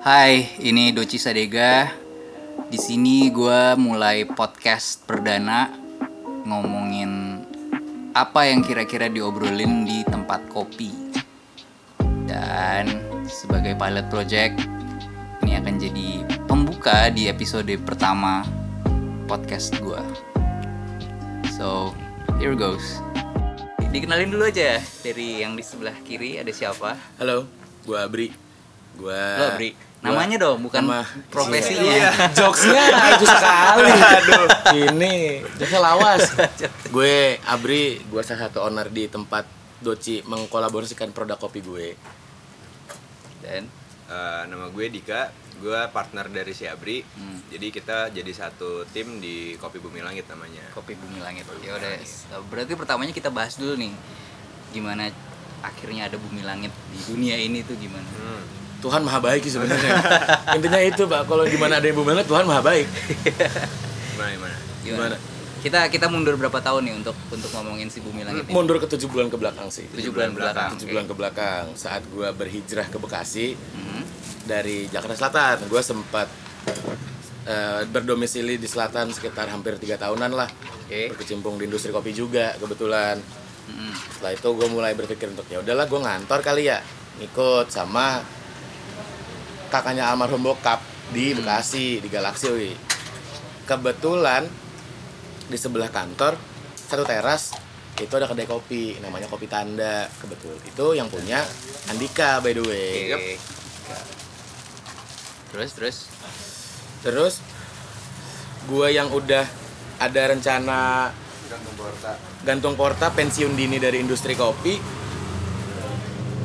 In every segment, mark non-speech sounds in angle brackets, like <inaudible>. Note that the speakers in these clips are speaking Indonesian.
Hai, ini Doci Sadega. Di sini gue mulai podcast perdana ngomongin apa yang kira-kira diobrolin di tempat kopi. Dan sebagai pilot project, ini akan jadi pembuka di episode pertama podcast gue. So, here goes. Dikenalin dulu aja dari yang di sebelah kiri ada siapa? Halo, gua Abri. Gua Lo Bri. Namanya dong, bukan Nama- profesinya. Iya. <laughs> Jokesnya itu sekali. Aduh. Ini jokesnya lawas. <laughs> gue Abri, gua salah satu owner di tempat Doci mengkolaborasikan produk kopi gue. Dan Eh, nama gue Dika, gue partner dari si Abri. Hmm. Jadi kita jadi satu tim di Kopi Bumi Langit namanya. Kopi Bumi Langit. Ya udah, berarti pertamanya kita bahas dulu nih. Gimana akhirnya ada bumi langit di dunia ini tuh gimana? Hmm. Tuhan maha baik sih sebenarnya. Intinya itu, Pak. Kalau gimana ada yang banget, Tuhan maha baik. Gimana gimana? Gimana? Kita kita mundur berapa tahun nih untuk untuk ngomongin si bumi langit ini? Mundur ke tujuh bulan ke belakang sih. Tujuh bulan belakang. Tujuh bulan ke belakang. Saat gua berhijrah ke Bekasi Hmm. dari Jakarta Selatan, gua sempat eh, berdomisili di selatan sekitar hampir tiga tahunan lah. Oke. Berkecimpung di industri kopi juga kebetulan. Hmm. setelah itu gue mulai berpikir untuk ya udahlah gue ngantor kali ya ngikut sama kakaknya almarhum bokap di Bekasi di Galaxy wi. kebetulan di sebelah kantor satu teras itu ada kedai kopi namanya kopi tanda. Kebetul itu yang punya Andika by the way. Oke. Terus terus? Terus gue yang udah ada rencana gantung porta. pensiun dini dari industri kopi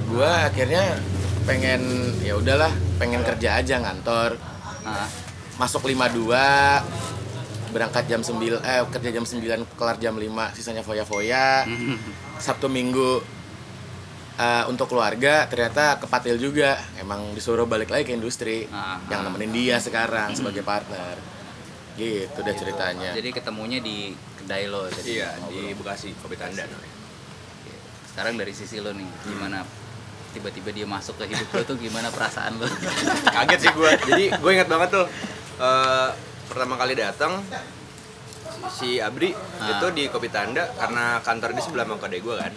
gue akhirnya pengen ya udahlah pengen kerja aja ngantor. Ah, masuk 52 berangkat jam 9 eh kerja jam 9 kelar jam 5 sisanya foya-foya. <laughs> Sabtu Minggu eh, untuk keluarga ternyata kepatil juga. Emang disuruh balik lagi ke industri Ah, yang nemenin dia sekarang sebagai partner. Gitu deh ceritanya. Jadi ketemunya di kedai lo jadi Iya di Bekasi Kopi Tanda. Oke. Sekarang dari sisi lo nih, gimana tiba-tiba dia masuk ke hidup lo tuh gimana perasaan lo? <laughs> Kaget sih gue. Jadi gue ingat banget tuh eh, pertama kali datang si Abri Ah. itu di Kopi Tanda karena kantor di sebelah sama kedai gue kan.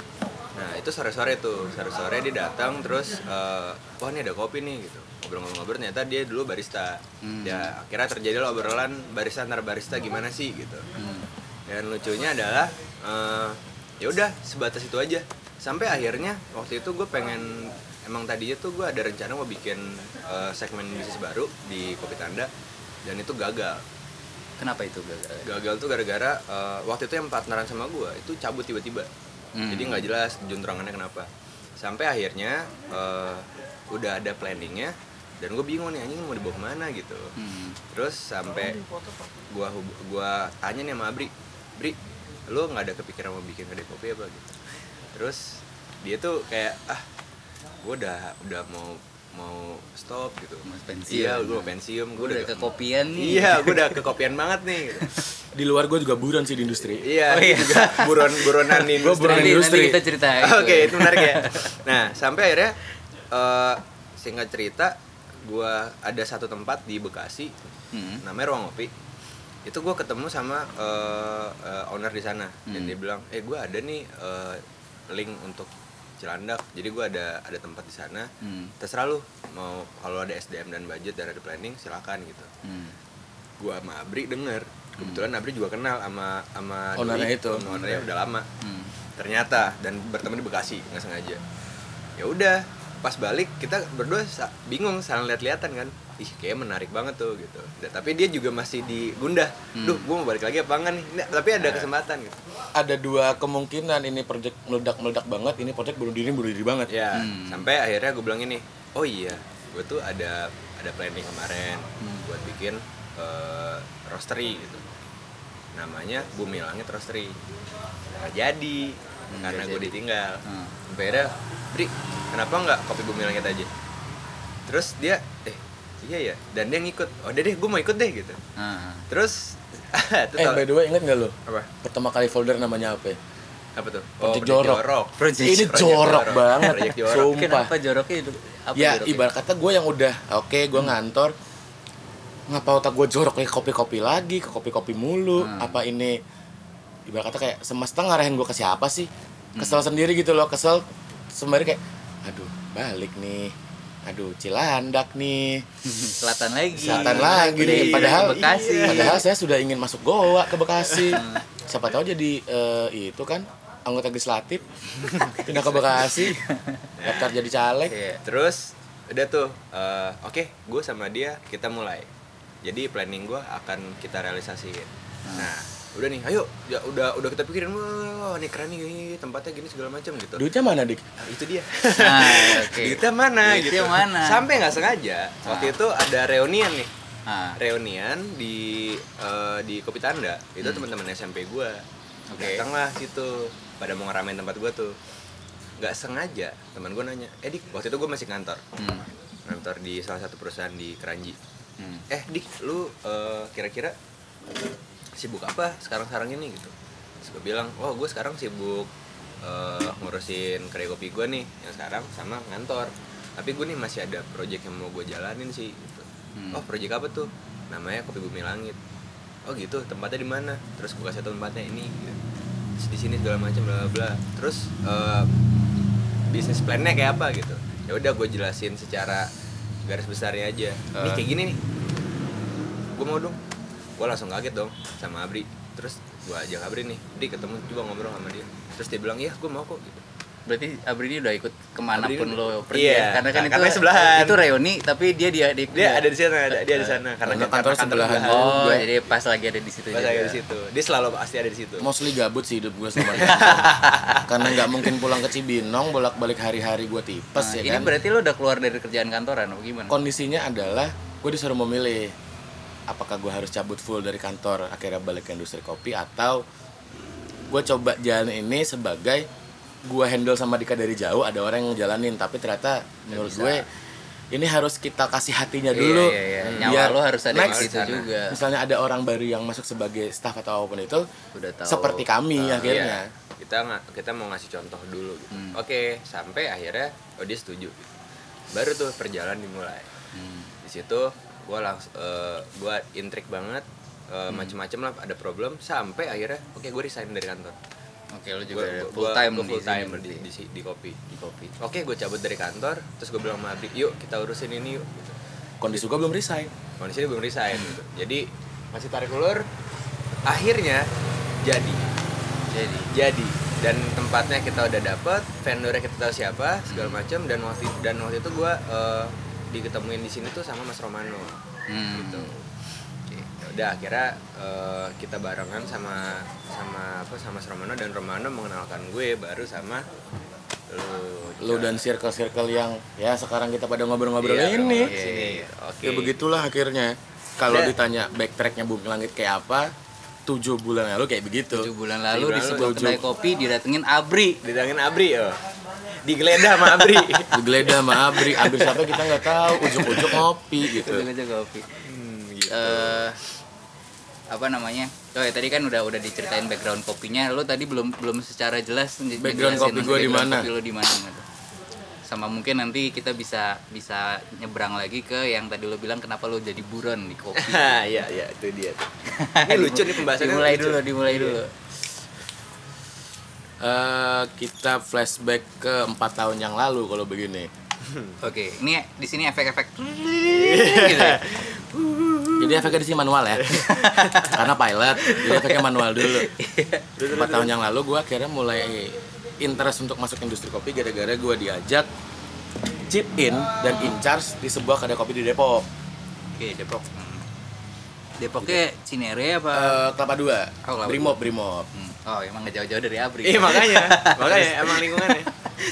Nah itu sore-sore tuh, sore-sore dia datang terus eh, wah ini ada kopi nih gitu. Ngobrol-ngobrol ternyata dia dulu barista. Hmm. Ya akhirnya terjadi obrolan barista antar barista gimana sih gitu. Hmm. Dan lucunya adalah eh, ya udah sebatas itu aja. Sampai akhirnya waktu itu gue pengen emang tadinya tuh gue ada rencana mau bikin eh, segmen bisnis baru di Kopi Tanda dan itu gagal. Kenapa itu gagal? Gagal tuh gara-gara eh, waktu itu yang partneran sama gue itu cabut tiba-tiba. Hmm. Jadi nggak jelas juntrungannya kenapa. Sampai akhirnya eh, udah ada planningnya dan gue bingung nih anjing mau dibawa ke mana gitu Hmm. terus sampai hub- gua tanya nih sama Abri Bri lu nggak ada kepikiran mau bikin kedai kopi apa gitu terus dia tuh kayak ah gua udah udah mau mau stop gitu Mau pensiun. iya gua mau pensiun Gue udah kekopian nih. iya gua udah kekopian banget nih gitu. <laughs> di luar gue juga buron sih di industri iya Oh, iya. juga buron buronan di <laughs> Gua industri. buron Nanti, industri. nanti kita cerita. <laughs> Oke, itu menarik ya. Nah, sampai akhirnya eh, singkat cerita, gua ada satu tempat di Bekasi, Hmm. namanya Ruang Ngopi. Itu gua ketemu sama eh, eh, owner di sana, dan Hmm. dia bilang, eh gua ada nih eh, link untuk Cilandak. Jadi gua ada ada tempat di sana. Hmm. Terserah lu mau kalau ada SDM dan budget dan ada planning silakan gitu. Hmm. Gua sama Abri denger. Kebetulan Abri juga kenal sama sama Ownernya itu. ownernya udah lama Hmm. ternyata dan bertemu di Bekasi nggak sengaja ya udah pas balik kita berdua bingung saling lihat-lihatan kan ih kayak menarik banget tuh gitu. Dan- tapi dia juga masih di gundah Hmm. duh gue mau balik lagi apa enggak nih? Nggak, tapi ada kesempatan gitu. ada dua kemungkinan ini project meledak meledak banget ini project bunuh diri bunuh diri banget. Ya Hmm. sampai akhirnya gue bilang ini oh iya gue tuh ada ada planning kemarin Hmm. buat bikin eh, roastery gitu. Namanya Bumi Langit Roastery. Nggak jadi Hmm, karena gue ditinggal. Hmm. akhirnya Bri kenapa nggak kopi Bumi Langit aja? Terus dia eh iya ya dan dia ngikut. Oh deh deh gue mau ikut deh gitu. Ah. terus <laughs> eh by the way inget nggak lo apa? Pertama kali folder namanya apa? Apa tuh? Project jorok. Project ini Project jorok banget. Project jorok. sumpah. Kenapa joroknya itu? Apa ya joroknya? ibarat kata gue yang udah oke gue ngantor. Ngapa otak gue jorok? Ke kopi-kopi lagi ke kopi-kopi mulu. Hmm. apa ini ibarat kata kayak semesta ngarahin gue ke siapa sih? Kesel sendiri gitu loh kesel. Sembari kayak aduh balik nih aduh cilandak nih <laughs> Selatan lagi. selatan lagi nih udah padahal Bekasi. <laughs> padahal saya sudah ingin masuk Goa ke Bekasi <laughs> siapa tahu jadi eh, itu kan anggota legislatif pindah ke Bekasi daftar jadi caleg Iya. Terus udah tuh, eh, oke, gue sama dia kita mulai. Jadi planning gue akan kita realisasiin. Nah, udah nih, ayo, ya udah udah kita pikirin, wah ini keren nih tempatnya gini segala macam gitu. duitnya mana dik Nah, itu dia. Nah, <laughs> oke. Duitnya mana Duitnya gitu. mana? Sampai nggak sengaja waktu itu ada reunian nih. Ah, Reunian di eh, di Kopi Tanda. Itu teman-teman SMP gue. Hmm. Oke. Datanglah situ pada mau ngeramein tempat gue tuh. Nggak sengaja teman gue nanya, "Eh, Dik, waktu itu gue masih kantor. hmm, Kantor di salah satu perusahaan di Keranji. hmm. Eh, Dik, lu eh, kira-kira sibuk apa sekarang-sekarang ini gitu? Terus gue bilang, "Oh, gue sekarang sibuk eh, ngurusin kedai kopi gue nih yang sekarang sama ngantor. Tapi gue nih masih ada project yang mau gue jalanin sih gitu. Hmm. Oh, project apa tuh? Namanya Kopi Bumi Langit. Oh gitu, tempatnya di mana? Terus gue kasih tau tempatnya ini. Gitu. Terus di sini segala macam bla bla. Terus eh, bisnis plannya kayak apa gitu. Ya udah gue jelasin secara garis besarnya aja. Nih Eh. kayak gini nih. Gue mau dong. Gue langsung kaget dong sama Abri. Terus gue ajak Abri nih, Di ketemu coba ngobrol sama dia. Terus dia bilang, iya gue mau kok gitu. Berarti Abri ini udah ikut ke mana pun Abri- lo pergi Iya, ya? Karena kan itu karena sebelahan. itu reuni tapi dia dia dia, Dia ada di sana, ada, dia di sana karena Karena kantor sebelahan. Oh, juga. jadi pas lagi ada di situ Pas lagi di situ. Dia selalu pasti ada di situ. mostly gabut sih hidup gue sama <laughs> dia. karena nggak mungkin pulang ke Cibinong bolak balik hari-hari gue tipes Nah, ya ini kan berarti lo udah keluar dari kerjaan kantoran atau gimana? kondisinya adalah gue disuruh memilih apakah gue harus cabut full dari kantor akhirnya balik ke industri kopi atau gue coba jalan ini sebagai gue handle sama Dika dari jauh ada orang yang jalanin tapi ternyata menurut bisa. gue ini harus kita kasih hatinya Iya, dulu iya, iya. Nyawa biar lo harus ada next sana. juga. misalnya ada orang baru yang masuk sebagai staff atau apa pun itu Udah tahu. seperti kami Iya, akhirnya kita nggak kita mau ngasih contoh dulu gitu. Hmm. Oke, sampai akhirnya oh dia setuju. Baru tuh perjalanan dimulai. Hmm. Di situ gua langsung eh, gua intrik banget Hmm. eh, macem-macem lah ada problem sampai akhirnya oke gue resign dari kantor. Oke, lo juga Gua- full gua- time gua di full sini time di, di, di kopi. di kopi. Oke, gue cabut dari kantor, terus gue bilang sama Abdi, yuk kita urusin ini yuk. Gitu. kondisi gue belum resign Kondisinya belum resign gitu. Jadi masih tarik ulur. Akhirnya jadi Jadi, jadi dan tempatnya kita udah dapet vendornya kita tahu siapa segala macam dan waktu dan waktu itu gue diketemuin di sini tuh sama Mas Romano. Hmm. gitu. Udah akhirnya eh, kita barengan sama sama apa sama Mas Romano dan Romano mengenalkan gue baru sama lu. Lu dan circle-circle yang ya sekarang kita pada ngobrol-ngobrol Iya, ini. oke ya begitulah akhirnya. Kalau Ya. ditanya backtracknya Bumi Langit kayak apa tujuh bulan lalu kayak begitu. Tujuh bulan lalu di sebuah kedai kopi didatengin Abri. didangin Abri ya digeledah sama Abri <laughs> digeledah sama Abri Abri siapa kita nggak tahu ujuk-ujuk ngopi gitu Itu aja kopi. Hmm, gitu. eh apa namanya? Oh ya tadi kan udah udah diceritain background kopinya. Lo tadi belum belum secara jelas Background kopi gua di mana. Kopi lo di mana gitu. Sama mungkin nanti kita bisa bisa nyebrang lagi ke yang tadi lo bilang kenapa lo jadi buron di kopi. <laughs> iya iya itu dia tuh <laughs> ini lucu nih pembahasannya dimulai lucu. dulu, dimulai dulu. Eh, kita flashback ke empat tahun yang lalu kalau begini <laughs> Oke, ini di sini efek-efek <laughs> gitu ya. jadi efeknya di sini manual ya <laughs> karena pilot jadi efeknya manual dulu empat tahun yang lalu gue akhirnya mulai interest untuk masuk industri kopi gara-gara gue diajak chip in dan in charge di sebuah kedai kopi di Depok Oke, Depok. Hmm. Depoknya Cinere apa? Eh, Kelapa Dua Oh, Kelapa Brimob Brimob Hmm. Oh, emang gak jauh-jauh dari Abri. Iya makanya, <laughs> makanya emang lingkungannya.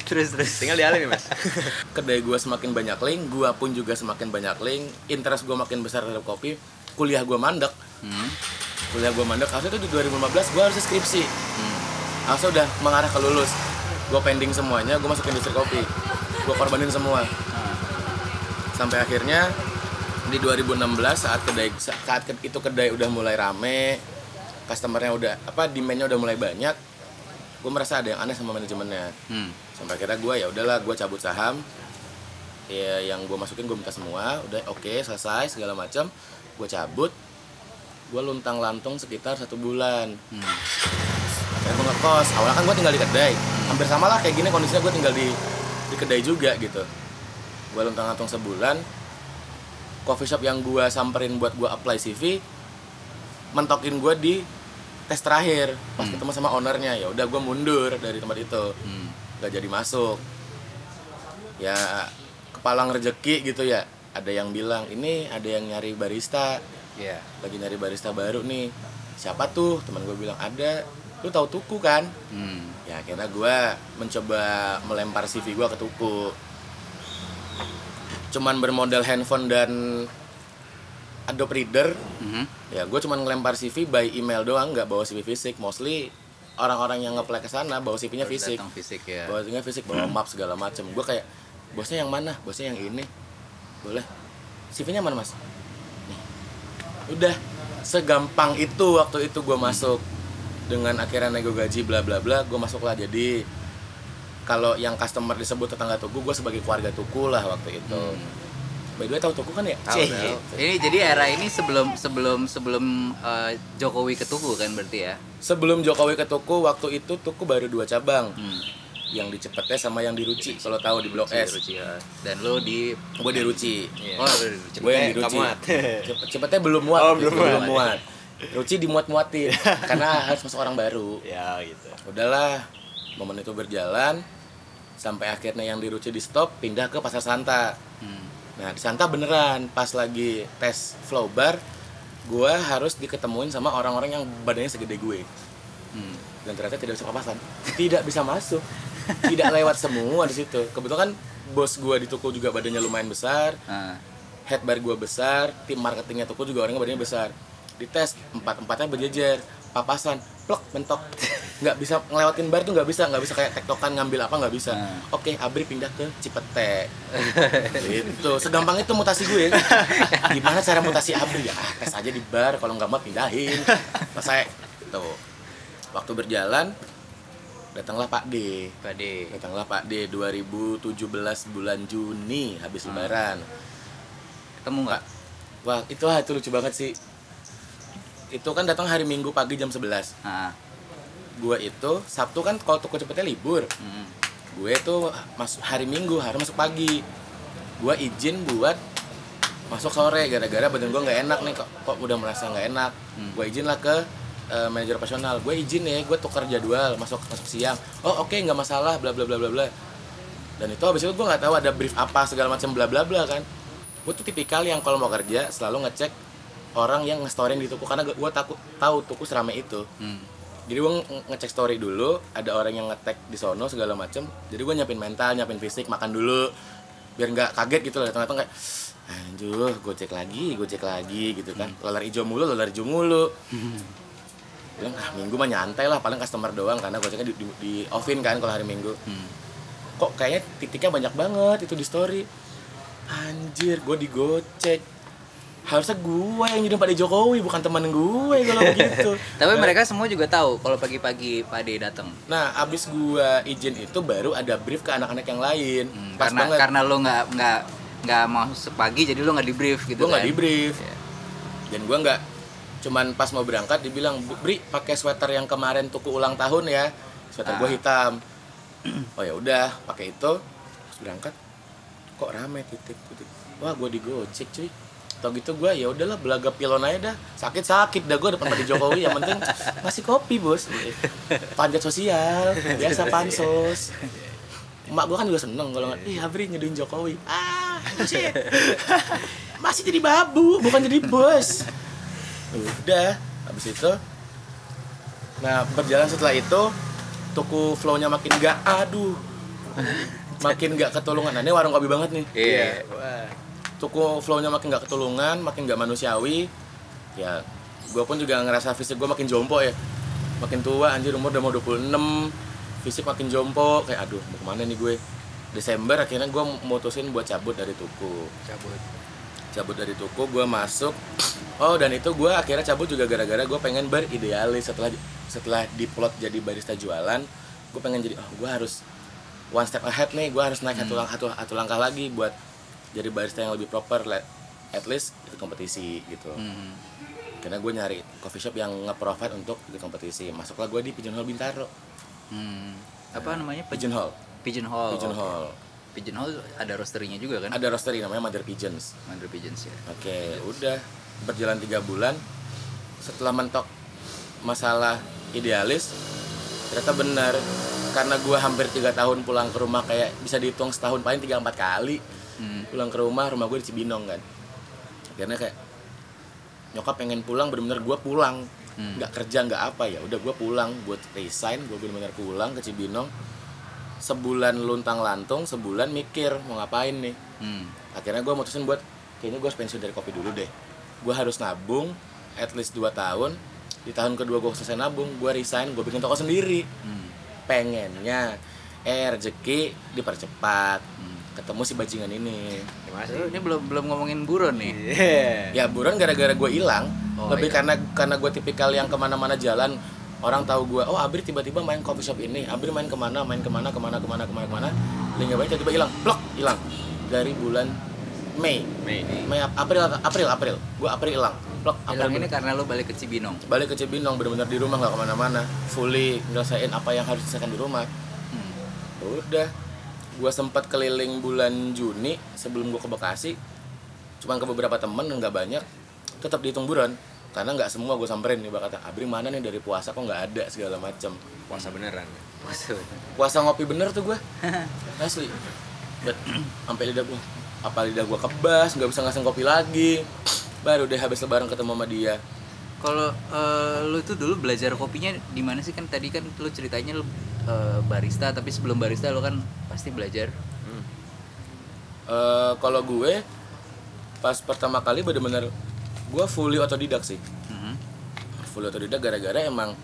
terus terus. Tinggal dialami mas. <laughs> kedai gue semakin banyak link gue pun juga semakin banyak link interest gue makin besar terhadap kopi kuliah gue mandek Hmm. kuliah gue mandek harusnya itu di 2015 gue harus skripsi Hmm. harusnya udah mengarah ke lulus gue pending semuanya gue masuk industri kopi gue korbanin semua Ah. sampai akhirnya di 2016 saat kedai saat itu kedai udah mulai rame customernya udah apa demandnya udah mulai banyak gue merasa ada yang aneh sama manajemennya. Hmm. sampai akhirnya gue ya udahlah gue cabut saham. Ya yang gue masukin gue minta semua udah oke selesai segala macam gue cabut. Gue luntang lantung sekitar satu bulan. Hmm. akhirnya gue ngekos. Awalnya kan gue tinggal di kedai. Hampir sama lah kayak gini kondisinya gue tinggal di di kedai juga gitu. Gue luntang lantung sebulan. Coffee shop yang gue samperin buat gue apply CV mentokin gue di tes terakhir pas ketemu sama ownernya ya udah gue mundur dari tempat itu. Hmm. nggak jadi masuk. Ya kepalang rezeki gitu ya. Ada yang bilang ini ada yang nyari barista. Iya. lagi nyari barista baru nih. Siapa tuh? Teman gue bilang ada. Lu tahu tuku kan? Hmm. ya akhirnya gue mencoba melempar CV gue ke tuku. Cuman bermodal handphone dan Adobe Reader. Mhm. ya gue cuman ngelempar CV by email doang nggak bawa CV fisik. Mostly orang-orang yang ngeplay ke sana bawa CV-nya fisik. fisik ya. bawa CV fisik bawa map segala macem. Gue kayak bosnya yang mana? Bosnya yang ini. Boleh. CV-nya mana mas? Nih. Udah segampang itu waktu itu gue masuk dengan akhirnya nego gaji bla bla bla gue masuk lah jadi kalau yang customer disebut tetangga tuku gue sebagai keluarga tuku lah waktu itu by the way tahu tuku kan ya Tahu. Ini jadi era ini sebelum sebelum sebelum eh, Jokowi ke Tugu kan berarti ya. sebelum Jokowi ke tuku waktu itu tuku baru dua cabang Hmm. yang di Cepete sama yang di Ruci kalau tahu di Blok S Ruci, ya. Dan lo di gue di Ruci Iya. Oh, gue yang di <laughs> Cepete, Ruci kamuat. Cepet- cepetnya belum muat Oh, gitu, belum muat. muat Ruci dimuat muatin <laughs> karena harus masuk orang baru ya gitu udahlah momen itu berjalan sampai akhirnya yang di Ruci di stop pindah ke pasar Santa Hmm. Nah di Santa beneran. Pas lagi tes flow bar gue harus diketemuin sama orang-orang yang badannya segede gue. Hmm. dan ternyata tidak bisa papasan. Tidak bisa masuk. Tidak lewat semua di situ. Kebetulan kan bos gue di toko juga badannya lumayan besar. Ah. head bar gue besar. Tim marketingnya toko juga orangnya badannya besar. Dites empat empatnya berjejer papasan plok mentok. <laughs> Nggak bisa ngelewatin bar tuh nggak bisa nggak bisa kayak tektokan ngambil apa nggak bisa. Hmm. oke abri pindah ke cipete. Itu segampang itu mutasi gue. Gimana cara mutasi abri? Ya ah, tes aja di bar. Kalau nggak mau pindahin. Selesai tuh waktu berjalan datanglah Pak D. Pade. datanglah Pak D 2017 bulan Juni habis lebaran. Ketemu nggak? Wah, itu ah, itu lucu banget sih. Itu kan datang hari Minggu pagi jam 11. Ah. Gua itu Sabtu kan kalau toko cepetnya libur. Hmm. Gue tuh masuk hari Minggu harus masuk pagi. Gua izin buat masuk sore gara-gara badan gua nggak enak nih kok, kok udah merasa nggak enak. Hmm. Gue izin lah ke eh, manajer operasional. Gue izin ya, gue tukar jadwal masuk masuk siang. Oh oke nggak masalah, bla bla bla bla bla. Dan itu habis itu gue nggak tahu ada brief apa segala macam bla bla bla kan. Gue tuh tipikal yang kalau mau kerja selalu ngecek orang yang nge-storyin di tuku karena gue takut tahu tuku serame itu. Hmm. Jadi gue nge- ngecek story dulu, ada orang yang nge-tag di sono segala macem. Jadi gue nyiapin mental, nyiapin fisik, makan dulu, biar nggak kaget gitu lah. Datang-datang kayak, anjuh, gue cek lagi, gue cek lagi gitu kan. Lalar hijau mulu, lalar hijau mulu. Bilang, ah minggu mah nyantai lah, paling customer doang karena gue ceknya di, di, di offin kan kalau hari minggu. Hmm. Kok kayaknya titiknya banyak banget itu di story. Anjir, gue digocek. Harusnya gue yang jadi Pak De Jokowi, bukan teman gue kalau <laughs> begitu. Tapi mereka semua juga tahu kalau pagi-pagi Pade datang. Nah, abis gua izin itu baru ada brief ke anak-anak yang lain. Hmm, Pas karena banget. karena lo nggak nggak nggak mau sepagi jadi lo nggak di brief gitu gua nggak kan? di brief. Iya. Dan gua nggak cuman pas mau berangkat dibilang, "Bu- "Bri, pakai sweater yang kemarin tuku ulang tahun ya." Sweater gua Ah. hitam. oh ya udah, pakai itu. Pas berangkat kok rame titik titik. Wah, gua digocek, cuy. Tau gitu gua ya udahlah belaga pilon aja dah. Sakit-sakit dah gua depan Pak Jokowi yang penting ngasih kopi, Bos. Panjat sosial, biasa pansos. Emak gua kan juga seneng kalau nggak, ih Abri nyuduin Jokowi. Ah, shit. Masih jadi babu, bukan jadi bos. Udah, habis itu Nah, berjalan setelah itu tuku flow-nya makin gak aduh. Makin gak ketulungan. Nah, ini warung kopi banget nih. Iya. Tuku flow-nya makin gak ketulungan, makin gak manusiawi. Ya, gue pun juga ngerasa fisik gue makin jompo ya. Makin tua, anjir umur udah mau 26. Fisik makin jompo, kayak aduh mau ke mana nih gue. Desember akhirnya gue mutusin buat cabut dari tuku. Cabut. Cabut dari tuku, gue masuk. Oh, dan itu gue akhirnya cabut juga gara-gara gue pengen beridealis setelah setelah diplot jadi barista jualan. gue pengen jadi oh gue harus one step ahead nih gue harus naik satu, lang- satu, satu langkah lagi buat jadi barista yang lebih proper at least ikut kompetisi gitu Hmm. karena gue nyari coffee shop yang nge-provide untuk ikut kompetisi masuklah gue di Pigeonhole Bintaro Hmm. Apa namanya? Pigeonhole Pigeonhole. Pigeonhole Pigeonhole ada roasterinya juga kan? ada roastery namanya Mother Pigeons Mother Pigeons ya. Oke, udah berjalan tiga bulan. Setelah mentok masalah idealis, ternyata benar karena gue hampir tiga tahun pulang ke rumah kayak bisa dihitung setahun paling tiga empat kali Hmm. pulang ke rumah rumah gue di Cibinong kan karena kayak nyokap pengen pulang bener-bener gue pulang Hmm. nggak kerja nggak apa ya udah gue pulang buat resign gue bener-bener pulang ke Cibinong sebulan luntang lantung sebulan mikir mau ngapain nih Hmm. akhirnya gue mutusin buat kayaknya gue pensiun dari kopi dulu deh gue harus nabung at least 2 tahun di tahun kedua gue selesai nabung gue resign gue bikin toko sendiri Hmm. pengennya eh rezeki dipercepat Hmm. Ketemu si bajingan ini kasih. Ini belum belum ngomongin buron nih. Iya. ya buron gara-gara gue hilang Oh, lebih iya. karena karena gue tipikal yang ke mana-mana jalan orang tahu gue oh Abri tiba-tiba main coffee shop ini Abri main ke mana main ke mana ke mana ke mana ke mana ke mana link banyak tiba-tiba hilang blok hilang dari bulan Mei Mei. Mei Ap- April April April gue April hilang blok April Hilang ini karena lo balik ke Cibinong. balik ke Cibinong bener-bener di rumah nggak ke mana-mana fully nyelesain apa yang harus diselesaikan di rumah Hmm. udah gue sempat keliling bulan Juni sebelum gue ke Bekasi. Cuman ke beberapa temen nggak banyak. Tetap dihitung buron. Karena nggak semua gue samperin nih kata Abri mana nih dari puasa kok nggak ada? segala macam Puasa beneran. puasa ngopi bener tuh gue <laughs> asli. Bet, <clears throat> sampai lidah gue apa lidah gue kebas nggak bisa ngasih kopi lagi. <clears throat> Baru deh habis lebaran ketemu sama dia Kalau eh, lo itu dulu belajar kopinya di mana sih kan tadi kan lo ceritanya lo eh, barista tapi sebelum barista lo kan pasti belajar. Eh, kalau gue pas pertama kali bener-bener gue fully otodidak sih Hmm. fully otodidak gara-gara emang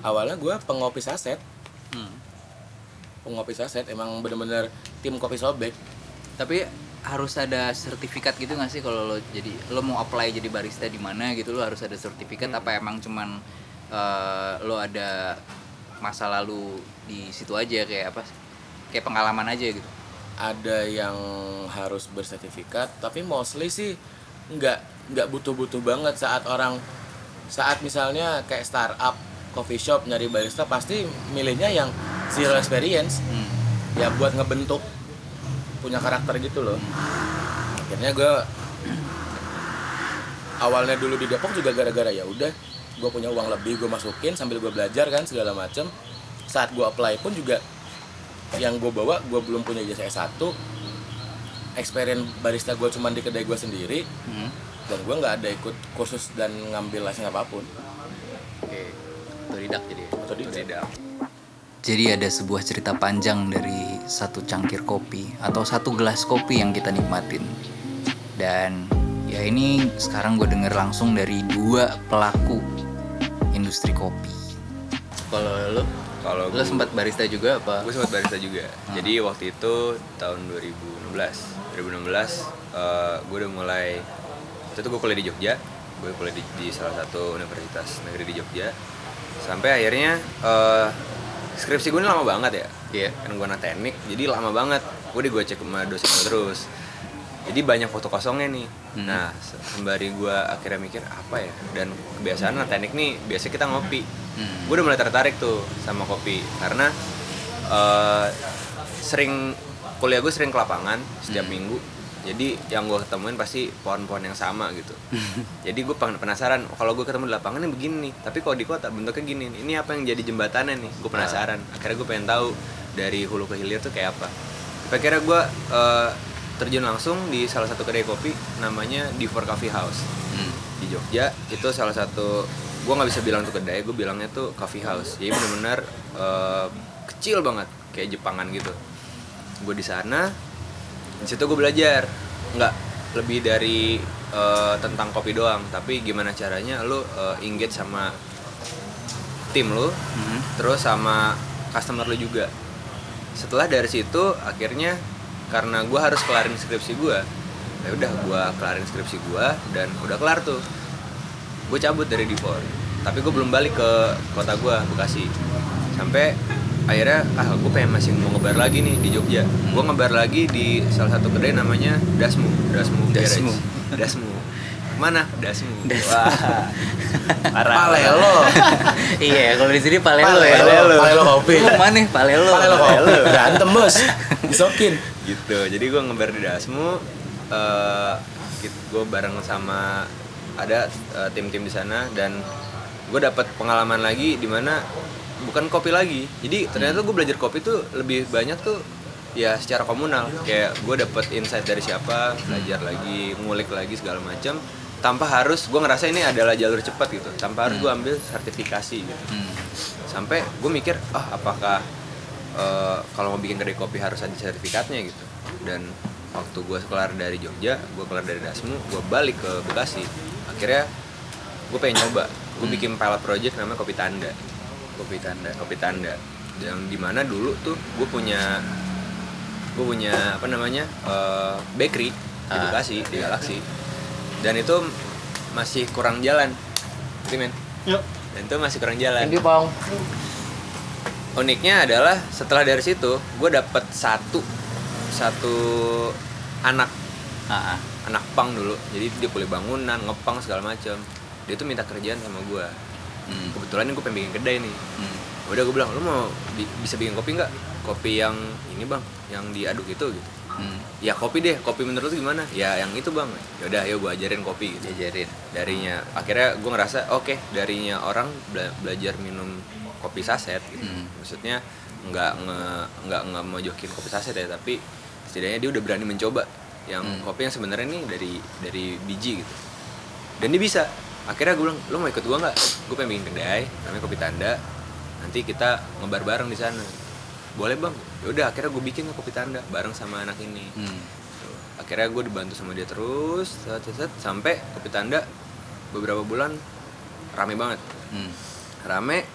awalnya gue pengopi saset Hmm. pengopi saset emang bener-bener tim kopi sobek Tapi harus ada sertifikat gitu nggak sih kalau lo jadi lo mau apply jadi barista di mana gitu lo harus ada sertifikat apa emang cuman eh, lo ada masa lalu di situ aja kayak apa kayak pengalaman aja gitu. ada yang harus bersertifikat tapi mostly sih nggak nggak butuh-butuh banget saat orang saat misalnya kayak startup coffee shop nyari barista pasti milihnya yang zero experience Hmm. ya buat ngebentuk punya karakter gitu loh akhirnya gue awalnya dulu di Depok juga gara-gara ya udah gue punya uang lebih gue masukin sambil gue belajar kan segala macem saat gue apply pun juga yang gue bawa gue belum punya ijazah S1 experience barista gue cuman di kedai gue sendiri Hmm. dan gue nggak ada ikut kursus dan ngambil license apa pun Oke. Otodidak jadi. ya? otodidak Jadi ada sebuah cerita panjang dari satu cangkir kopi atau satu gelas kopi yang kita nikmatin. Dan ya ini sekarang gue denger langsung dari dua pelaku industri kopi. Kalau lo, Kalau lo sempat barista juga apa? gue sempat barista juga. Jadi waktu itu tahun 2016. 2016 eh, gue udah mulai waktu itu gue kuliah di Jogja. Gue kuliah di, di salah satu universitas negeri di Jogja. Sampai akhirnya eh, skripsi gue ini lama banget ya. Iya. Kan gue anak teknik, jadi lama banget. Gue di gue cek sama dosen terus. Jadi banyak foto kosongnya nih. Hmm. Nah, se- sembari gue akhirnya mikir apa ya. Dan kebiasaan anak teknik nih, biasa kita ngopi Hmm. gue udah mulai tertarik tuh sama kopi karena eh, sering kuliah gue sering ke lapangan setiap Hmm. minggu jadi yang gue ketemuin pasti pohon-pohon yang sama gitu. <laughs> Jadi gue pengen penasaran kalau gue ketemu di lapangan ini begini nih. Tapi kalau di kota bentuknya gini nih. ini apa yang jadi jembatannya nih? Gue penasaran. Akhirnya gue pengen tahu dari hulu ke hilir tuh kayak apa. Akhirnya gue eh, terjun langsung di salah satu kedai kopi namanya Difor Coffee House. Hmm. di Jogja itu salah satu gue nggak bisa bilang itu kedai gue bilangnya tuh coffee house. Jadi benar-benar eh, kecil banget kayak Jepangan gitu. Gue di sana di situ gue belajar. Nggak lebih dari eh, tentang kopi doang tapi gimana caranya lo eh, engage sama tim lo Hmm. terus sama customer lo juga. Setelah dari situ akhirnya karena gue harus kelarin skripsi gue ya udah gue kelarin skripsi gue dan udah kelar tuh. Gue cabut dari Divor tapi gue belum balik ke kota gue Bekasi. Sampai akhirnya ah gue pengen masih mau ngebar lagi nih di Jogja gue ngebar lagi di salah satu kedai namanya Dasmu Dasmu Garage. Dasmu. Dasmu mana Dasmu Das- wah parah Palelo. <laughs> iya, kalau di sini palelo ya. Palelo. Palelo kopi. Lu mana? Palelo. Palelo kopi. Berantem bos. Disokin. gitu jadi gue ngebar di Dasmu eh gue bareng sama ada eh, tim-tim di sana dan gue dapat pengalaman lagi di mana bukan kopi lagi. Jadi ternyata gue belajar kopi tuh lebih banyak tuh ya secara komunal. Kayak gue dapet insight dari siapa belajar lagi ngulik lagi segala macam tanpa harus gue ngerasa ini adalah jalur cepat gitu. Tanpa harus gue ambil sertifikasi gitu. Hmm. sampai gue mikir ah apakah eh, kalau mau bikin kedai kopi harus ada sertifikatnya gitu. Dan waktu gue kelar dari Jogja gue kelar dari Dasmu gue balik ke Bekasi. Akhirnya gue pengen nyoba. Gue bikin pilot project namanya kopi tanda kopi tanda. Kopi tanda. Yang di mana dulu tuh gue punya gue punya apa namanya eh, bakery di Ah. Bekasi di Galaxy. Dan itu masih kurang jalan. Ngerti, men? Yuk. dan itu masih kurang jalan. Thank you, Pong. uniknya adalah setelah dari situ gue dapet satu satu anak. Ah, ah. anak pang dulu. Jadi dia kuliah bangunan ngepang segala macam dia tuh minta kerjaan sama gue Hmm. kebetulan gue pengen bikin kedai nih Hmm. udah gue bilang lu mau bi- bisa bikin kopi nggak kopi yang ini bang yang diaduk itu gitu Hmm. ya kopi deh kopi menurut lu gimana ya yang itu bang yaudah ayo gue ajarin kopi gitu Diajarin. darinya akhirnya gue ngerasa oke darinya orang bela- belajar minum kopi saset gitu Hmm. maksudnya nggak nge nggak nggak mau jokin kopi saset ya tapi setidaknya dia udah berani mencoba yang Hmm. kopi yang sebenarnya nih dari dari biji gitu dan dia bisa akhirnya gue bilang lo mau ikut gue nggak? Gue pengen bikin kedai namanya kopi tanda. Nanti kita ngebar bareng di sana. Boleh bang. Yaudah akhirnya gue bikin kopi tanda bareng sama anak ini. Hmm. Akhirnya gue dibantu sama dia terus set, set, set, sampai kopi tanda beberapa bulan rame banget. Hmm. rame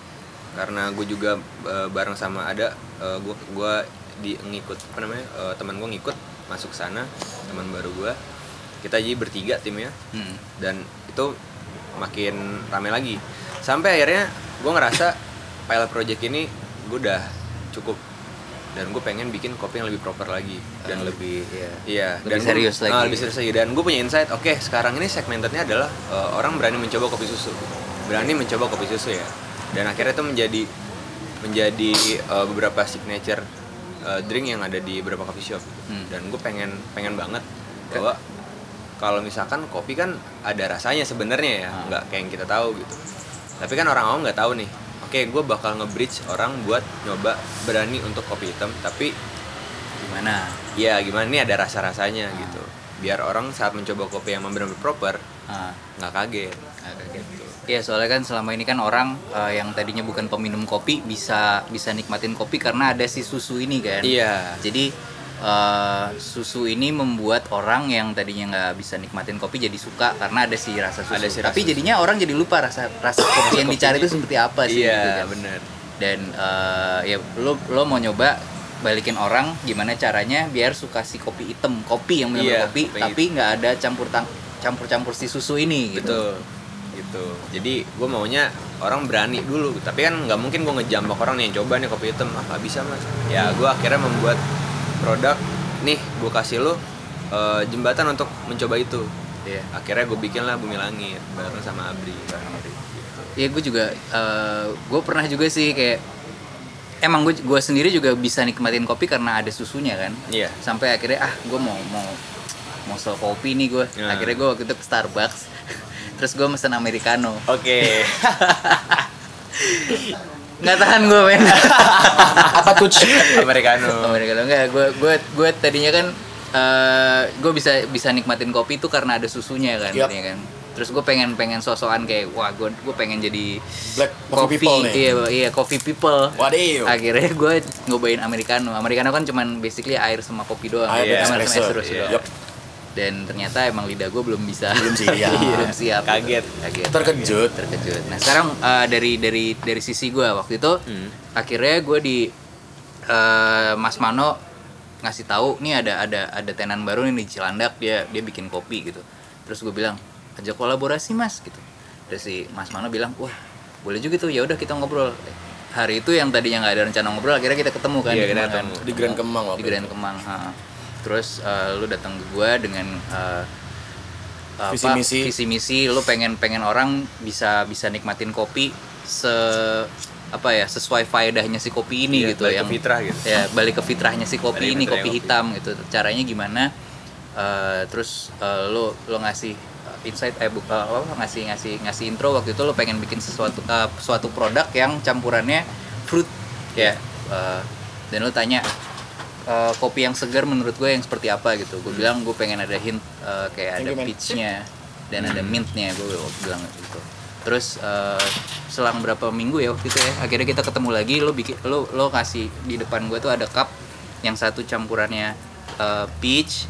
karena gue juga eh, bareng sama ada eh, gue gua di ngikut apa namanya eh, teman gue ngikut masuk sana teman baru gue kita jadi bertiga timnya. Hmm. dan itu makin rame lagi sampai akhirnya gue ngerasa pilot project ini gue udah cukup dan gue pengen bikin kopi yang lebih proper lagi dan Dan lebih lebih ya. Iya, Lebih gua- serius lagi. ah, lebih serius lagi. Dan gue punya insight, oke sekarang ini segmentednya adalah eh, orang berani mencoba kopi susu, berani mencoba kopi susu ya. Dan akhirnya itu menjadi menjadi eh, beberapa signature eh, drink yang ada di beberapa coffee shop. Hmm. Dan gue pengen pengen banget bahwa kalau misalkan kopi kan ada rasanya sebenarnya ya, nggak kayak yang kita tahu gitu. Tapi kan orang awam nggak tahu nih. Oke, gue bakal nge-bridge orang buat nyoba berani untuk kopi hitam, tapi Gimana? ya gimana nih ada rasa-rasanya gitu biar orang saat mencoba kopi yang benar-benar proper Ah. nggak kaget Agak gitu. Iya soalnya kan selama ini kan orang eh, yang tadinya bukan peminum kopi bisa bisa nikmatin kopi karena ada si susu ini kan. iya Jadi eh, susu ini membuat orang yang tadinya nggak bisa nikmatin kopi jadi suka karena ada si rasa susu. Ada si rasa Tapi jadinya orang jadi lupa rasa rasa <coughs> kopi yang dicari itu seperti apa sih gitu iya kan. bener. Dan eh, ya lo lo mau nyoba balikin orang gimana caranya biar suka si kopi hitam, kopi yang benar Iya, kopi kopi tapi nggak ada campur tang campur-campur si susu ini gitu. betul gitu. Jadi gue maunya orang berani dulu. Tapi kan nggak mungkin gue ngejambak orang nih yang coba nih kopi hitam. Ah nggak bisa mas. Ya gue akhirnya membuat produk nih gue kasih lo eh, jembatan untuk mencoba itu. Iya. akhirnya gue bikin lah bumi langit bareng sama Abri. Ya gue juga gue pernah juga sih kayak emang gue gue sendiri juga bisa nikmatin kopi karena ada susunya kan. Iya. Sampai akhirnya ah gue mau mau mau sel kopi nih gue Ya. akhirnya gue waktu itu ke Starbucks. <laughs> Terus gue mesen americano. Oke <laughs> nggak tahan gue men <laughs> Apa tuh? americano americano enggak gue gue gue tadinya kan gue bisa bisa nikmatin kopi itu karena ada susunya kan tadinya kan terus gue pengen pengen sosokan kayak wah gue gue pengen jadi Black coffee people nih. iya iya coffee people Waduh. akhirnya gue ngobain americano americano kan cuman basically air sama kopi doang Air dan sama espresso. espresso Iya. doang. Yup. Dan ternyata emang lidah gue belum bisa Belum siap. <laughs> belum siap Kaget. kaget Terkejut. terkejut nah sekarang eh, dari dari dari sisi gue waktu itu Hmm. akhirnya gue di eh, Mas Mano ngasih tahu nih ada ada ada tenan baru nih di Cilandak dia dia bikin kopi gitu terus gue bilang ajak kolaborasi mas gitu terus si Mas Mano bilang wah boleh juga tuh ya udah kita ngobrol hari itu yang tadinya nggak ada rencana ngobrol akhirnya kita ketemu kan Iya, di kita kan? ketemu. di Grand Kemang waktu di Grand Kemang ha. Terus eh, lu datang ke gua dengan eh, apa, Visi misi. visi misi lu pengen pengen orang bisa bisa nikmatin kopi se apa ya sesuai faedahnya si kopi ini Iya, gitu balik ke yang fitrah gitu. ya balik ke fitrahnya si kopi Balik ke ini kopi kopi. hitam gitu caranya gimana Eh, terus eh, lo lo ngasih insight eh bu- eh, apa ngasih ngasih ngasih intro waktu itu lo pengen bikin sesuatu eh, suatu produk yang campurannya fruit ya Eh, dan lo tanya eh, kopi yang segar menurut gue yang seperti apa gitu. Gue bilang gue pengen ada hint eh, kayak ada peachnya dan ada mintnya gue bilang gitu. Terus eh, selang berapa minggu ya waktu itu ya akhirnya kita ketemu lagi lo bikin lo lo kasih di depan gue tuh ada cup yang satu campurannya eh, peach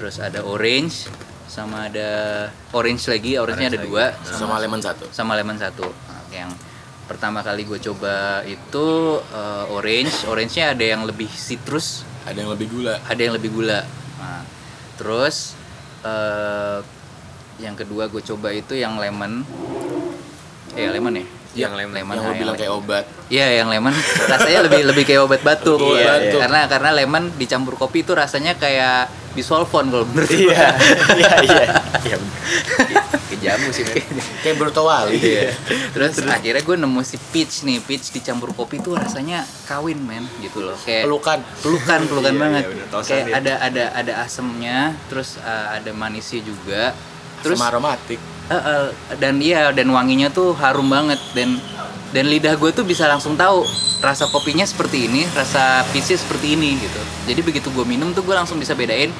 terus ada orange sama ada orange lagi orange-nya ada Orange dua sama lemon satu. sama lemon satu. Nah, yang pertama kali gue coba itu eh, orange. Orange-nya ada yang lebih citrus ada yang lebih gula. Ada yang lebih gula. Nah, terus eh yang kedua gue coba itu yang lemon. Eh lemon ya? Yang lemon. lemon. Yang ah, lo bilang lemon. kayak obat. Iya yang lemon. Rasanya lebih lebih kayak obat batuk. Iya, batuk. Karena karena lemon dicampur kopi itu rasanya kayak bisolvon kalau menurut iya. iya iya. <laughs> Iya jamu sih kayak bertowali Iya. Terus, akhirnya gue nemu si peach nih, peach dicampur kopi tuh rasanya kawin men gitu loh. Kayak pelukan pelukan <laughs> pelukan Iya, banget. iya, bener. Tosan kayak ada ada ada asemnya, terus uh, ada manisnya juga. Terus sama aromatik Eh, eh, dan iya dan wanginya tuh harum banget dan dan lidah gue tuh bisa langsung tahu rasa kopinya seperti ini rasa peachnya seperti ini gitu jadi begitu gue minum tuh gue langsung bisa bedain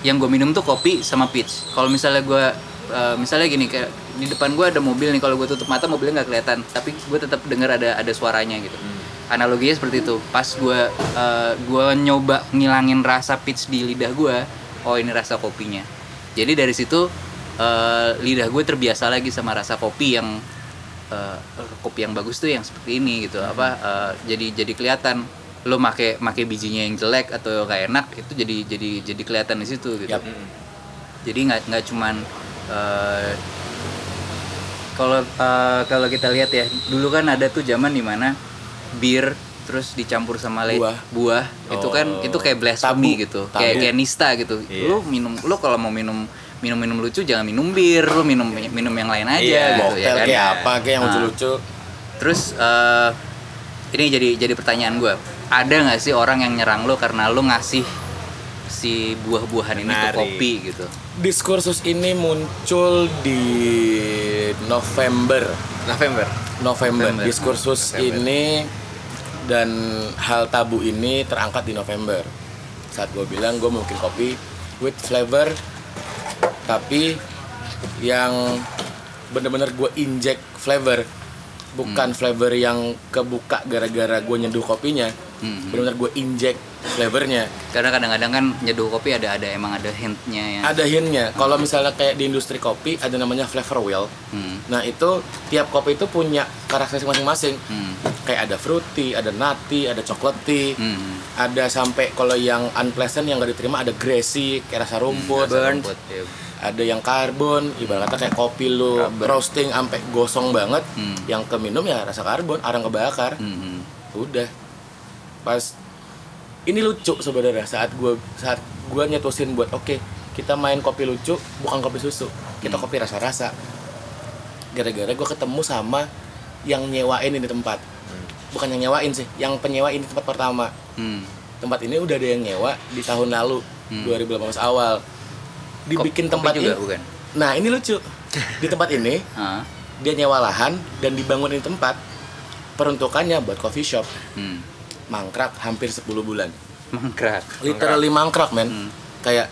yang gue minum tuh kopi sama peach kalau misalnya gue eh, misalnya gini kayak di depan gue ada mobil nih kalau gue tutup mata mobilnya nggak kelihatan tapi gue tetap dengar ada ada suaranya gitu. Analoginya seperti itu. Pas gue eh, gue nyoba ngilangin rasa peach di lidah gue oh ini rasa kopinya. Jadi dari situ eh, lidah gue terbiasa lagi sama rasa kopi yang eh, kopi yang bagus tuh yang seperti ini gitu. Apa eh, jadi jadi kelihatan. Lo make make bijinya yang jelek atau gak enak itu jadi jadi jadi kelihatan di situ gitu. Yap. jadi nggak nggak cuman eh, kalau eh, kalau kita lihat ya dulu kan ada tuh zaman di mana bir terus dicampur sama le- Buah. buah itu kan Oh. itu kayak blasphemy Tabu. gitu Tabu. kayak kayak nista gitu Iya. lu minum lu kalau mau minum minum minum lucu jangan minum bir lu minum minum yang lain aja Iya. gitu ya kan kayak apa kayak yang Ah. lucu-lucu terus eh, ini jadi jadi pertanyaan gue ada nggak sih orang yang nyerang lu karena lu ngasih si buah-buahan ini ke kopi gitu diskursus ini muncul di November November. November, November. diskursus November. ini dan hal tabu ini terangkat di November saat gue bilang gue mungkin kopi with flavor tapi yang bener-bener gue inject flavor bukan flavor yang kebuka gara-gara gue nyeduh kopinya Hmm. bener-bener gue inject flavornya karena kadang-kadang kan nyeduh kopi ada ada emang ada hintnya ya ada hintnya kalau misalnya kayak di industri kopi ada namanya flavor wheel Hmm. nah itu tiap kopi itu punya karakteristik masing-masing Hmm. kayak ada fruity ada nutty ada chocolatey Hmm. ada sampai kalau yang unpleasant yang gak diterima ada grassy kayak rasa rumput Burnt. Ya. ada yang karbon ibarat kata kayak kopi lu roasting sampai gosong banget Hmm. yang ke minum ya rasa karbon arang kebakar Hmm. udah pas ini lucu sebenarnya saat gua saat gua nyetusin buat oke kita main kopi lucu bukan kopi susu kita Hmm. kopi rasa-rasa gara-gara gua ketemu sama yang nyewain ini tempat bukan yang nyewain sih yang penyewa ini tempat pertama Hmm. tempat ini udah ada yang nyewa di tahun lalu Hmm. 2018 awal dibikin Kopi tempat juga ini bukan nah ini lucu di tempat ini <laughs> Ah. dia nyewa lahan dan dibangunin tempat peruntukannya buat coffee shop Hmm. Mangkrak hampir 10 bulan. Mangkrak. Literally mangkrak. men Hmm. kayak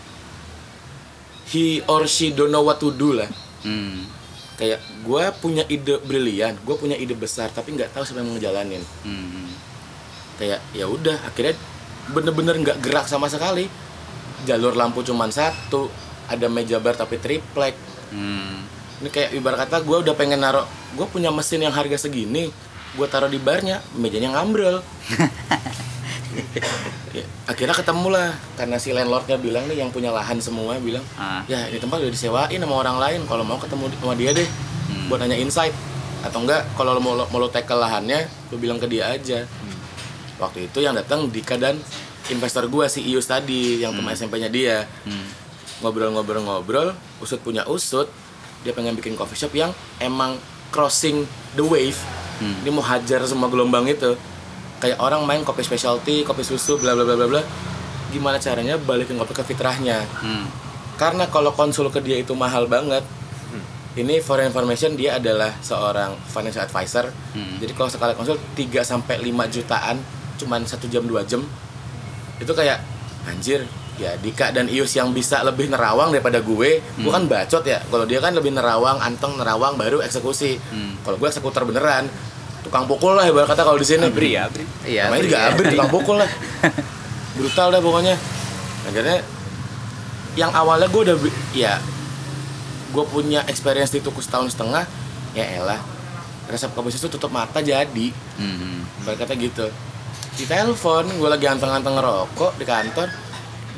he or she don't know what to do lah. Hmm. kayak gue punya ide brilian gue punya ide besar tapi nggak tahu siapa yang ngejalanin Hmm. kayak ya udah akhirnya bener-bener nggak gerak sama sekali. Jalur lampu cuman satu ada meja bar tapi triplek. Hmm. ini kayak ibarat kata gue udah pengen naruh gue punya mesin yang harga segini gue taruh di barnya mejanya ngambrol Ya, <laughs> akhirnya ketemu lah karena si landlordnya bilang nih yang punya lahan semua bilang Ah. ya ini tempat udah disewain sama orang lain kalau mau ketemu di- sama dia deh Hmm. buat nanya insight. Atau enggak kalau lo mau lo, mau lo tackle lahannya lo bilang ke dia aja. Waktu itu yang datang Dika dan investor gua si Ius tadi yang teman SMP-nya dia. Hmm. ngobrol-ngobrol-ngobrol usut punya usut dia pengen bikin coffee shop yang emang crossing the wave Hmm. dia mau hajar semua gelombang itu kayak orang main kopi specialty kopi susu bla bla bla bla bla gimana caranya balikin kopi ke fitrahnya Hmm. karena kalau konsul ke dia itu mahal banget ini for information dia adalah seorang financial advisor Hmm. jadi kalau sekali konsul 3 sampai 5 jutaan cuman satu jam dua jam itu kayak anjir ya Dika dan Ius yang bisa lebih nerawang daripada gue gue kan bacot ya kalau dia kan lebih nerawang anteng nerawang baru eksekusi Hmm. kalau gue eksekutor beneran tukang pukul lah ibarat kata kalau di sini Abri ya, Abri. Iya. namanya Bri, juga ya. abri tukang pukul lah brutal dah pokoknya akhirnya yang awalnya gue udah ya gue punya experience di tuku setahun setengah ya elah resep kopi susu tutup mata jadi Hmm. Ibarat kata gitu di telepon gue lagi anteng-anteng ngerokok di kantor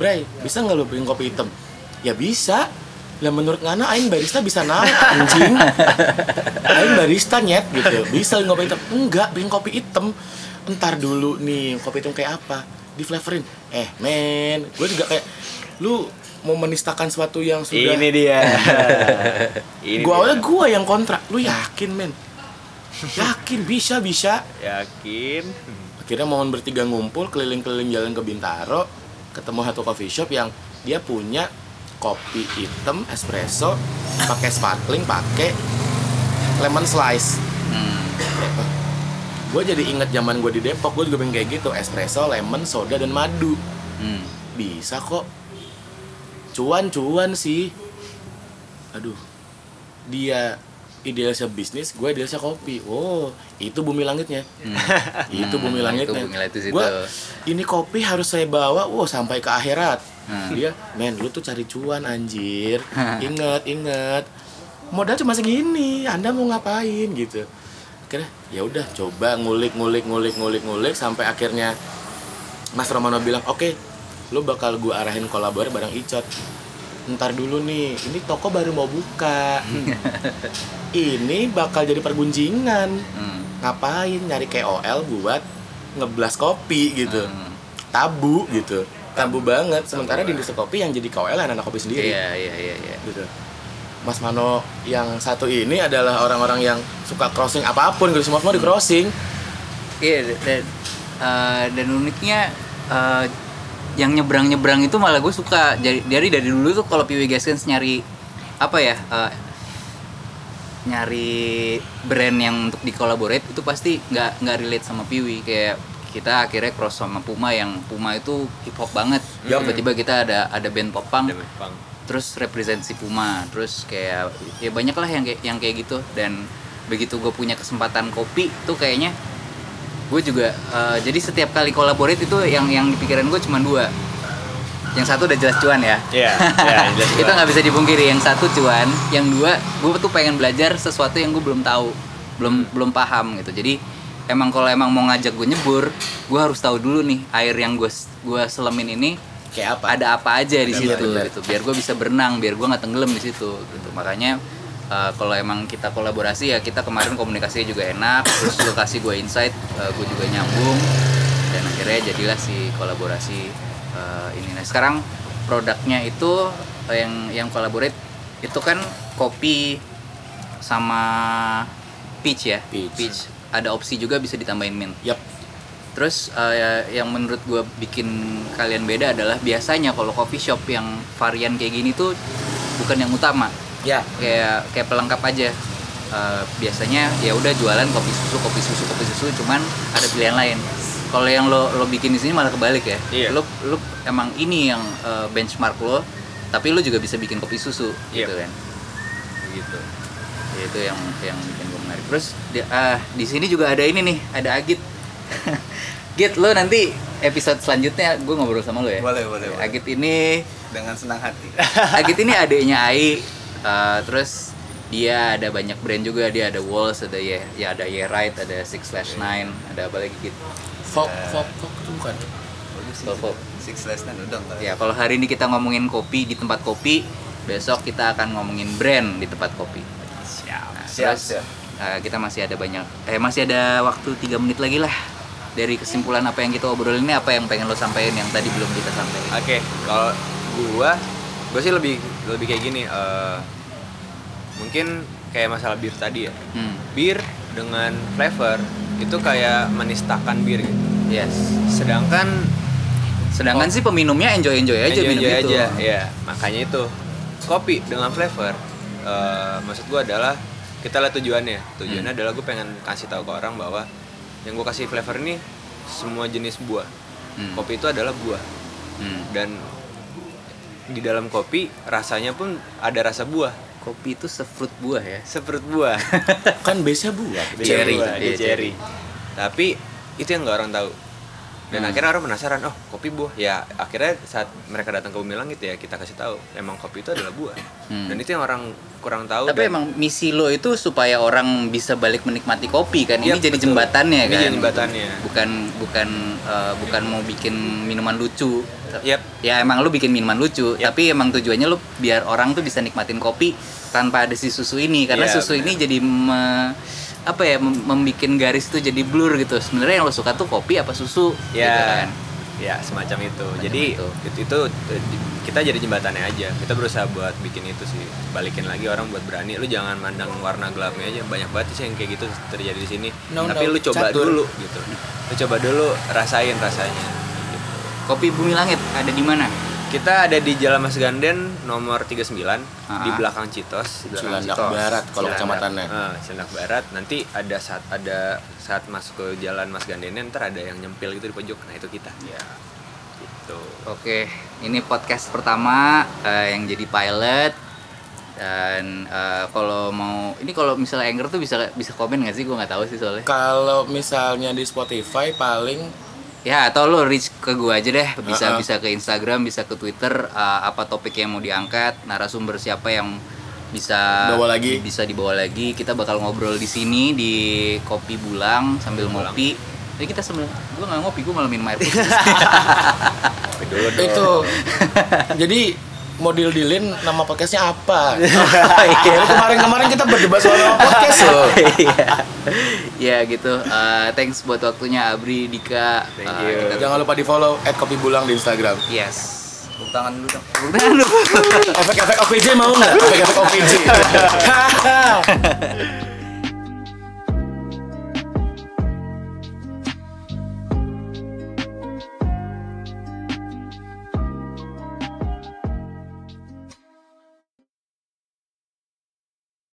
Bray bisa nggak lu bikin kopi hitam? Ya bisa. Lah menurut Ngana aing barista bisa naon anjing. <laughs> Aing barista nyet gitu. Bisa bikin kopi hitam? Enggak bikin kopi hitam. Entar dulu nih kopi hitam kayak apa? Di flavorin eh men gue juga kayak lu mau menistakan sesuatu yang sudah Ini dia. <laughs> Ini gue dia. awalnya gue yang kontrak lu yakin men? Yakin bisa bisa. Yakin. akhirnya momen bertiga ngumpul keliling-keliling jalan ke Bintaro ketemu satu coffee shop yang dia punya kopi hitam espresso pakai sparkling pakai lemon slice. Hmm. gue jadi inget zaman gue di Depok gue juga pengen kayak gitu. Espresso lemon soda dan madu. Hmm. bisa kok. Cuan-cuan sih. Aduh. Dia idealisnya bisnis gue idealisnya kopi. Oh itu bumi langitnya. <laughs> Itu bumi Hmm, langitnya. itu bumi langit di situ. Gua, ini kopi harus saya bawa wow sampai ke akhirat. Hmm. dia men lu tuh cari cuan anjir. <laughs> Inget inget modal cuma segini anda mau ngapain gitu. Akhirnya ya udah coba ngulik ngulik ngulik ngulik ngulik sampai akhirnya Mas Romano bilang oke lu bakal gua arahin kolabor bareng Icot ntar dulu nih ini toko baru mau buka. <laughs> Ini bakal jadi pergunjingan. Hmm. ngapain nyari KOL buat ngeblas kopi gitu? Hmm. tabu gitu. Tabu. Banget. Sementara di industri kopi yang jadi KOL anak-anak kopi sendiri. Iya, iya, iya, iya. gitu. Mas Mano yang satu ini adalah orang-orang yang suka crossing apa pun gitu. Semua semua di crossing. Iya, dan, eh, dan uniknya eh, yang nyebrang-nyebrang itu malah gue suka. Jadi dari dari dulu tuh kalau PW Gaskins nyari apa ya? eh, nyari brand yang untuk dikolaborate itu pasti nggak nggak relate sama Piwi kayak kita akhirnya cross sama Puma yang Puma itu hip hop banget Yup. tiba-tiba kita ada ada band popang Ada Bang. terus representasi Puma terus kayak ya banyak lah yang kayak yang kayak gitu dan begitu gue punya kesempatan kopi tuh kayaknya gue juga eh, jadi setiap kali collaborate itu yang yang di pikiran gue cuma dua. Yang satu udah jelas cuan ya. Iya, iya, jelas <laughs> itu nggak bisa dipungkiri yang satu cuan yang dua gue tuh pengen belajar sesuatu yang gue belum tahu belum belum paham gitu. Jadi emang kalau emang mau ngajak gue nyebur gue harus tahu dulu nih air yang gue gue selemin ini kayak apa? ada apa aja di situ gitu biar gue bisa berenang biar gue nggak tenggelam di situ gitu. Makanya uh, kalau emang kita kolaborasi ya kita kemarin komunikasinya juga enak terus lu kasih gue insight gue juga nyambung dan akhirnya jadilah si kolaborasi uh, ini. Nah sekarang produknya itu uh, yang yang collaborate itu kan kopi sama peach ya? Peach. ada opsi juga bisa ditambahin mint. Yap. Terus eh, yang menurut gue bikin kalian beda adalah biasanya kalau coffee shop yang varian kayak gini tuh bukan yang utama, ya kayak kayak pelengkap aja. Eh, biasanya ya udah jualan kopi susu, kopi susu, kopi susu, cuman ada pilihan lain. Kalau yang lo lo bikin di sini malah kebalik ya. Iya. Lo lo emang ini yang eh, benchmark lo, tapi lo juga bisa bikin kopi susu Iya. gitu kan. Gitu. Ya, itu yang yang bikin gue menarik. Terus di, ah, di sini juga ada ini nih, ada Agit. <laughs> Git, lo nanti episode selanjutnya gue ngobrol sama lo ya. Boleh, boleh, boleh. Agit ini, dengan senang hati. Agit ini adiknya Ai. Eh, terus dia ada banyak brand juga. Dia ada Walls, ada ya, ya ada Ye Right, ada Six Slash Nine, ada apa lagi Git? fok fok fok itu bukan. Fok, fok. Six last nine udah enggak. Ya kalau hari ini kita ngomongin kopi di tempat kopi, besok kita akan ngomongin brand di tempat kopi. Siap. Nah, Siap, terus siap. Eh, kita masih ada banyak eh masih ada waktu tiga menit lagi lah dari kesimpulan apa yang kita obrolin ini apa yang pengen lo sampaikan yang tadi belum kita sampaikan Oke, kalau gua, gua sih lebih lebih kayak gini. eh, mungkin kayak masalah bir tadi ya. hmm. Bir dengan flavor itu kayak menistakan bir gitu. yes Sedangkan sedangkan sih peminumnya enjoy enjoy aja enjoy minum enjoy itu aja, ya. Makanya itu kopi dengan flavor. eh, maksud gua adalah kita lihat tujuannya. Tujuannya adalah gue pengen kasih tahu ke orang bahwa yang gue kasih flavor ini semua jenis buah. Hmm. Kopi itu adalah buah Hmm. dan di dalam kopi rasanya pun ada rasa buah kopi itu sefruit buah ya seperti buah <laughs> Kan base-nya buah. Cherry. buah, Iya, cherry tapi itu yang nggak orang tahu dan Hmm. akhirnya orang penasaran oh kopi buah ya akhirnya saat mereka datang ke Bumi Langit ya kita kasih tahu emang kopi itu adalah buah Hmm. dan itu yang orang kurang tahu tapi dan- emang misi lo itu supaya orang bisa balik menikmati kopi kan ini Iya, jadi betul. jembatannya Ini kan jadi jembatannya. bukan bukan eh, bukan mau bikin minuman lucu Yap. ya emang lu bikin minuman lucu Yap. tapi emang tujuannya lu biar orang tuh bisa nikmatin kopi tanpa ada si susu ini karena Iya, susu ini jadi me- apa ya mem- membikin garis tuh jadi blur gitu sebenarnya yang lo suka tuh kopi apa susu ya gitu kan ya semacam itu Semacam jadi itu. itu. itu kita jadi jembatannya aja kita berusaha buat bikin itu sih balikin lagi orang buat berani lu jangan mandang warna gelapnya aja banyak banget sih yang kayak gitu terjadi di sini No, tapi no, lu coba catur. dulu gitu lu coba dulu rasain rasanya. Kopi bumi langit ada di mana kita ada di Jalan Mas Ganden nomor 39 di Ah. belakang Citos di belakang Cilandak Citos. Barat kalau kecamatannya. Ah, Cilandak Barat nanti ada saat ada saat masuk ke jalan Mas Gandennya ntar ada yang nyempil gitu di pojok nah itu kita ya gitu Oke, ini podcast pertama eh, yang jadi pilot dan eh, kalau mau ini kalau misalnya Anchor tuh bisa bisa komen nggak sih? Gue nggak tahu sih soalnya. Kalau misalnya di Spotify paling Ya atau lo reach ke gue aja deh. Bisa Ha-ha. bisa ke Instagram, bisa ke Twitter. eh, apa topik yang mau diangkat, narasumber siapa yang bisa Bawa lagi. bisa dibawa lagi. Kita bakal ngobrol di sini di Kopi Bulang sambil Bulang. ngopi. Jadi kita sambil gue nggak ngopi, gue malah minum air putih. <laughs> Itu jadi mau deal-dealin nama podcastnya apa? <laughs> Iya, kemarin-kemarin kita berdebat soal nama podcast loh. <laughs> Iya. ya gitu. Eh, thanks buat waktunya Abri, Dika. Thank Eh, you. kita- Jangan lupa di follow @kopibulang di Instagram. Yes. Tepuk tangan dulu dong. Bukan lu. <laughs> Efek-efek OPJ mau nggak? Efek-efek OPJ.